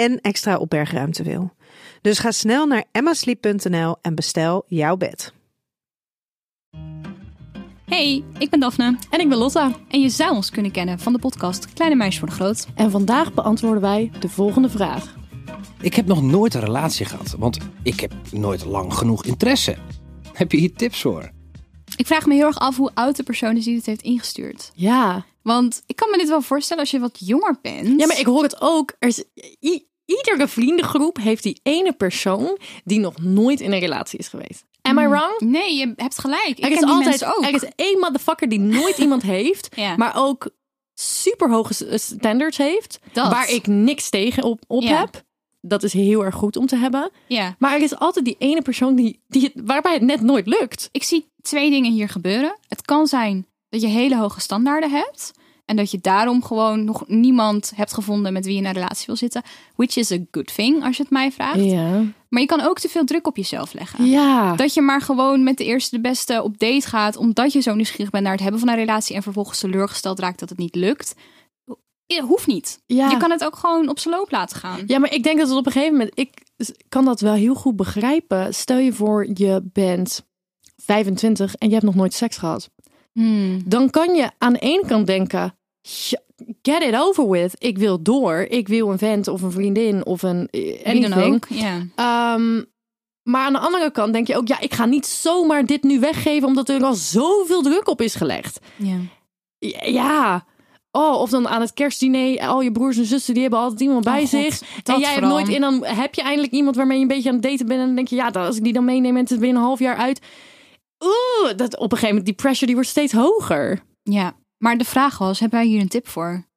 en extra opbergruimte wil. Dus ga snel naar emmasleep.nl en bestel jouw bed. Hey, ik ben Daphne. En ik ben Lotta. En je zou ons kunnen kennen van de podcast Kleine Meisjes voor de Groot. En vandaag beantwoorden wij de volgende vraag. Ik heb nog nooit een relatie gehad, want ik heb nooit lang genoeg interesse. Heb je hier tips voor? Ik vraag me heel erg af hoe oud de persoon is die dit heeft ingestuurd. Ja. Want ik kan me dit wel voorstellen als je wat jonger bent. Ja, maar ik hoor het ook. Er is, i- iedere vriendengroep heeft die ene persoon die nog nooit in een relatie is geweest. Am I wrong? Nee, je hebt gelijk. Ik Er is altijd ook. er is één motherfucker die nooit iemand heeft, Ja. maar ook super hoge s- standards heeft, Dat. waar ik niks tegen op, op Ja. heb. Dat is heel erg goed om te hebben. Ja. Maar er is altijd die ene persoon die, die het, waarbij het net nooit lukt. Ik zie twee dingen hier gebeuren. Het kan zijn dat je hele hoge standaarden hebt. En dat je daarom gewoon nog niemand hebt gevonden met wie je in een relatie wil zitten. Which is a good thing, als je het mij vraagt. Ja. Maar je kan ook te veel druk op jezelf leggen. Ja. Dat je maar gewoon met de eerste de beste op date gaat. Omdat je zo nieuwsgierig bent naar het hebben van een relatie. En vervolgens teleurgesteld raakt dat het niet lukt. Hoeft niet. Ja. Je kan het ook gewoon op zijn loop laten gaan. Ja, maar ik denk dat het op een gegeven moment, ik kan dat wel heel goed begrijpen. Stel je voor, je bent 25 en je hebt nog nooit seks gehad. Hmm. Dan kan je aan de ene kant denken, "Ja, get it over with. Ik wil door. Ik wil een vent of een vriendin of een eh, Wie dan anything. ook. Ja. Ehm, maar aan de andere kant denk je ook, ja, ik ga niet zomaar dit nu weggeven omdat er al zoveel druk op is gelegd. ja. Ja. Oh, of dan aan het kerstdiner, al je broers en zussen, die hebben altijd iemand bij Oh, God, zich. dat en jij hebt nooit in, dan heb je eindelijk iemand waarmee je een beetje aan het daten bent. En dan denk je, ja, als ik die dan meeneem en het is binnen een half jaar uit. Oeh, dat op een gegeven moment, die pressure die wordt steeds hoger. ja. Maar de vraag was, hebben wij hier een tip voor?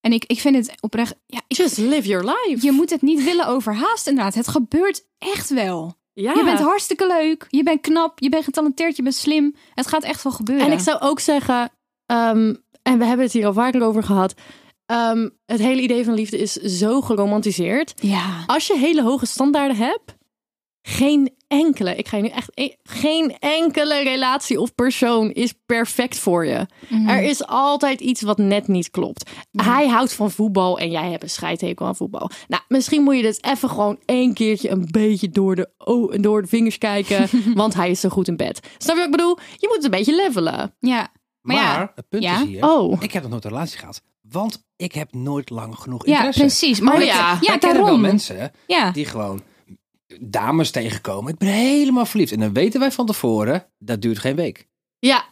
En ik, ik vind het oprecht... Ja, ik, Just live your life. je moet het niet willen overhaasten inderdaad. Het gebeurt echt wel. ja. Je bent hartstikke leuk. Je bent knap. Je bent getalenteerd. Je bent slim. Het gaat echt wel gebeuren. En ik zou ook zeggen, ehm, en we hebben het hier al vaker over gehad. ehm, het hele idee van liefde is zo geromantiseerd. Ja. Als je hele hoge standaarden hebt, geen enkele, ik ga je nu echt, e- geen enkele relatie of persoon is perfect voor je. Mhm. Er is altijd iets wat net niet klopt. Hij houdt van voetbal en jij hebt een scheidhekel aan voetbal. Nou, misschien moet je dus even gewoon één keertje een beetje door de, oh, door de vingers kijken, want hij is zo goed in bed. Snap je wat ik bedoel? Je moet het een beetje levelen. Ja. Maar, Maar, ja. het punt Ja? is hier, Oh. ik heb nog nooit een relatie gehad. Want ik heb nooit lang genoeg Ja, interesse. precies. Maar Oh, ja. ja, daarom. mensen Ja. die gewoon dames tegenkomen. Ik ben helemaal verliefd. En dan weten wij van tevoren, dat duurt geen week. Ja,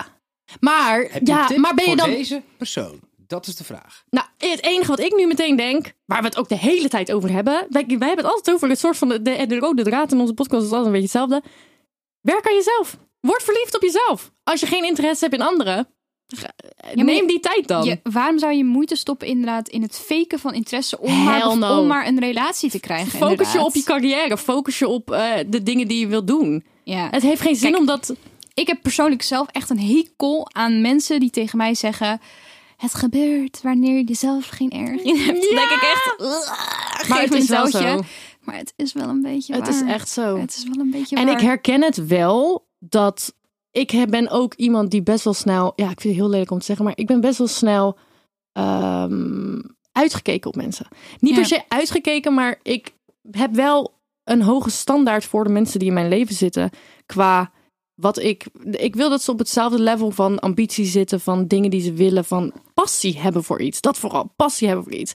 maar, Heb je ja, tip maar ben je voor dan deze persoon? Dat is de vraag. Nou, het enige wat ik nu meteen denk, waar we het ook de hele tijd over hebben. Wij, wij hebben het altijd over het soort van de, de, de rode draad in onze podcast is altijd een beetje hetzelfde. Werk aan jezelf. Word verliefd op jezelf. Als je geen interesse hebt in anderen, neem je- die tijd dan. Je, waarom zou je moeite stoppen inderdaad in het faken van interesse om, maar, no. om maar een relatie te krijgen? Focus je op je carrière. Focus je op eh, de dingen die je wilt doen. Ja. Het heeft geen zin Kijk, om dat... Ik heb persoonlijk zelf echt een hekel aan mensen die tegen mij zeggen... Het gebeurt wanneer je zelf geen erg in hebt. Denk ik echt... Maar het is wel zo. Maar het is wel een beetje Het is echt zo. Het is wel een beetje En waar. ik herken het wel dat ik ben ook iemand die best wel snel, ja, ik vind het heel lelijk om te zeggen, maar ik ben best wel snel ehm, uitgekeken op mensen. Niet Ja. per se uitgekeken, maar ik heb wel een hoge standaard voor de mensen die in mijn leven zitten. Qua wat ik. Ik wil dat ze op hetzelfde level van ambitie zitten, van dingen die ze willen, van passie hebben voor iets. Dat vooral, passie hebben voor iets.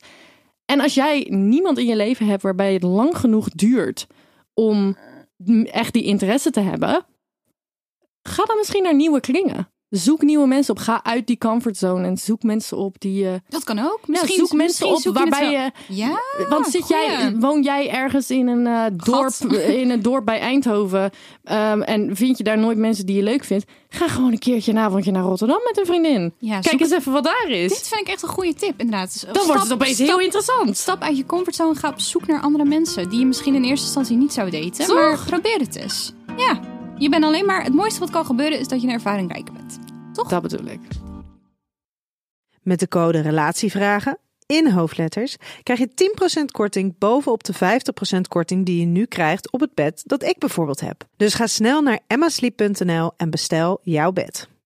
En als jij niemand in je leven hebt waarbij het lang genoeg duurt om echt die interesse te hebben, ga dan misschien naar nieuwe kringen. Zoek nieuwe mensen op. Ga uit die comfortzone en zoek mensen op die je. Dat kan ook. Ja, Misschien zoek mensen op zoek waarbij je. Ja, Want zit jij, goeie. woon jij ergens in een eh, dorp, Gat. in een dorp bij Eindhoven ehm, en vind je daar nooit mensen die je leuk vindt? Ga gewoon een keertje een avondje naar Rotterdam met een vriendin. Ja, Kijk eens even wat daar is. Dit vind ik echt een goede tip, inderdaad. Dus Dan wordt het opeens stap- heel interessant. Stap uit je comfortzone, ga op zoek naar andere mensen die je misschien in eerste instantie niet zou daten. Toch? Maar probeer het eens. Ja, je bent alleen maar. Het mooiste wat kan gebeuren is dat je een ervaringrijker bent. Dat bedoel ik. Met de code Relatievragen in hoofdletters krijg je 10% korting bovenop de 50% korting die je nu krijgt op het bed dat ik bijvoorbeeld heb. Dus ga snel naar emmasleep.nl en bestel jouw bed.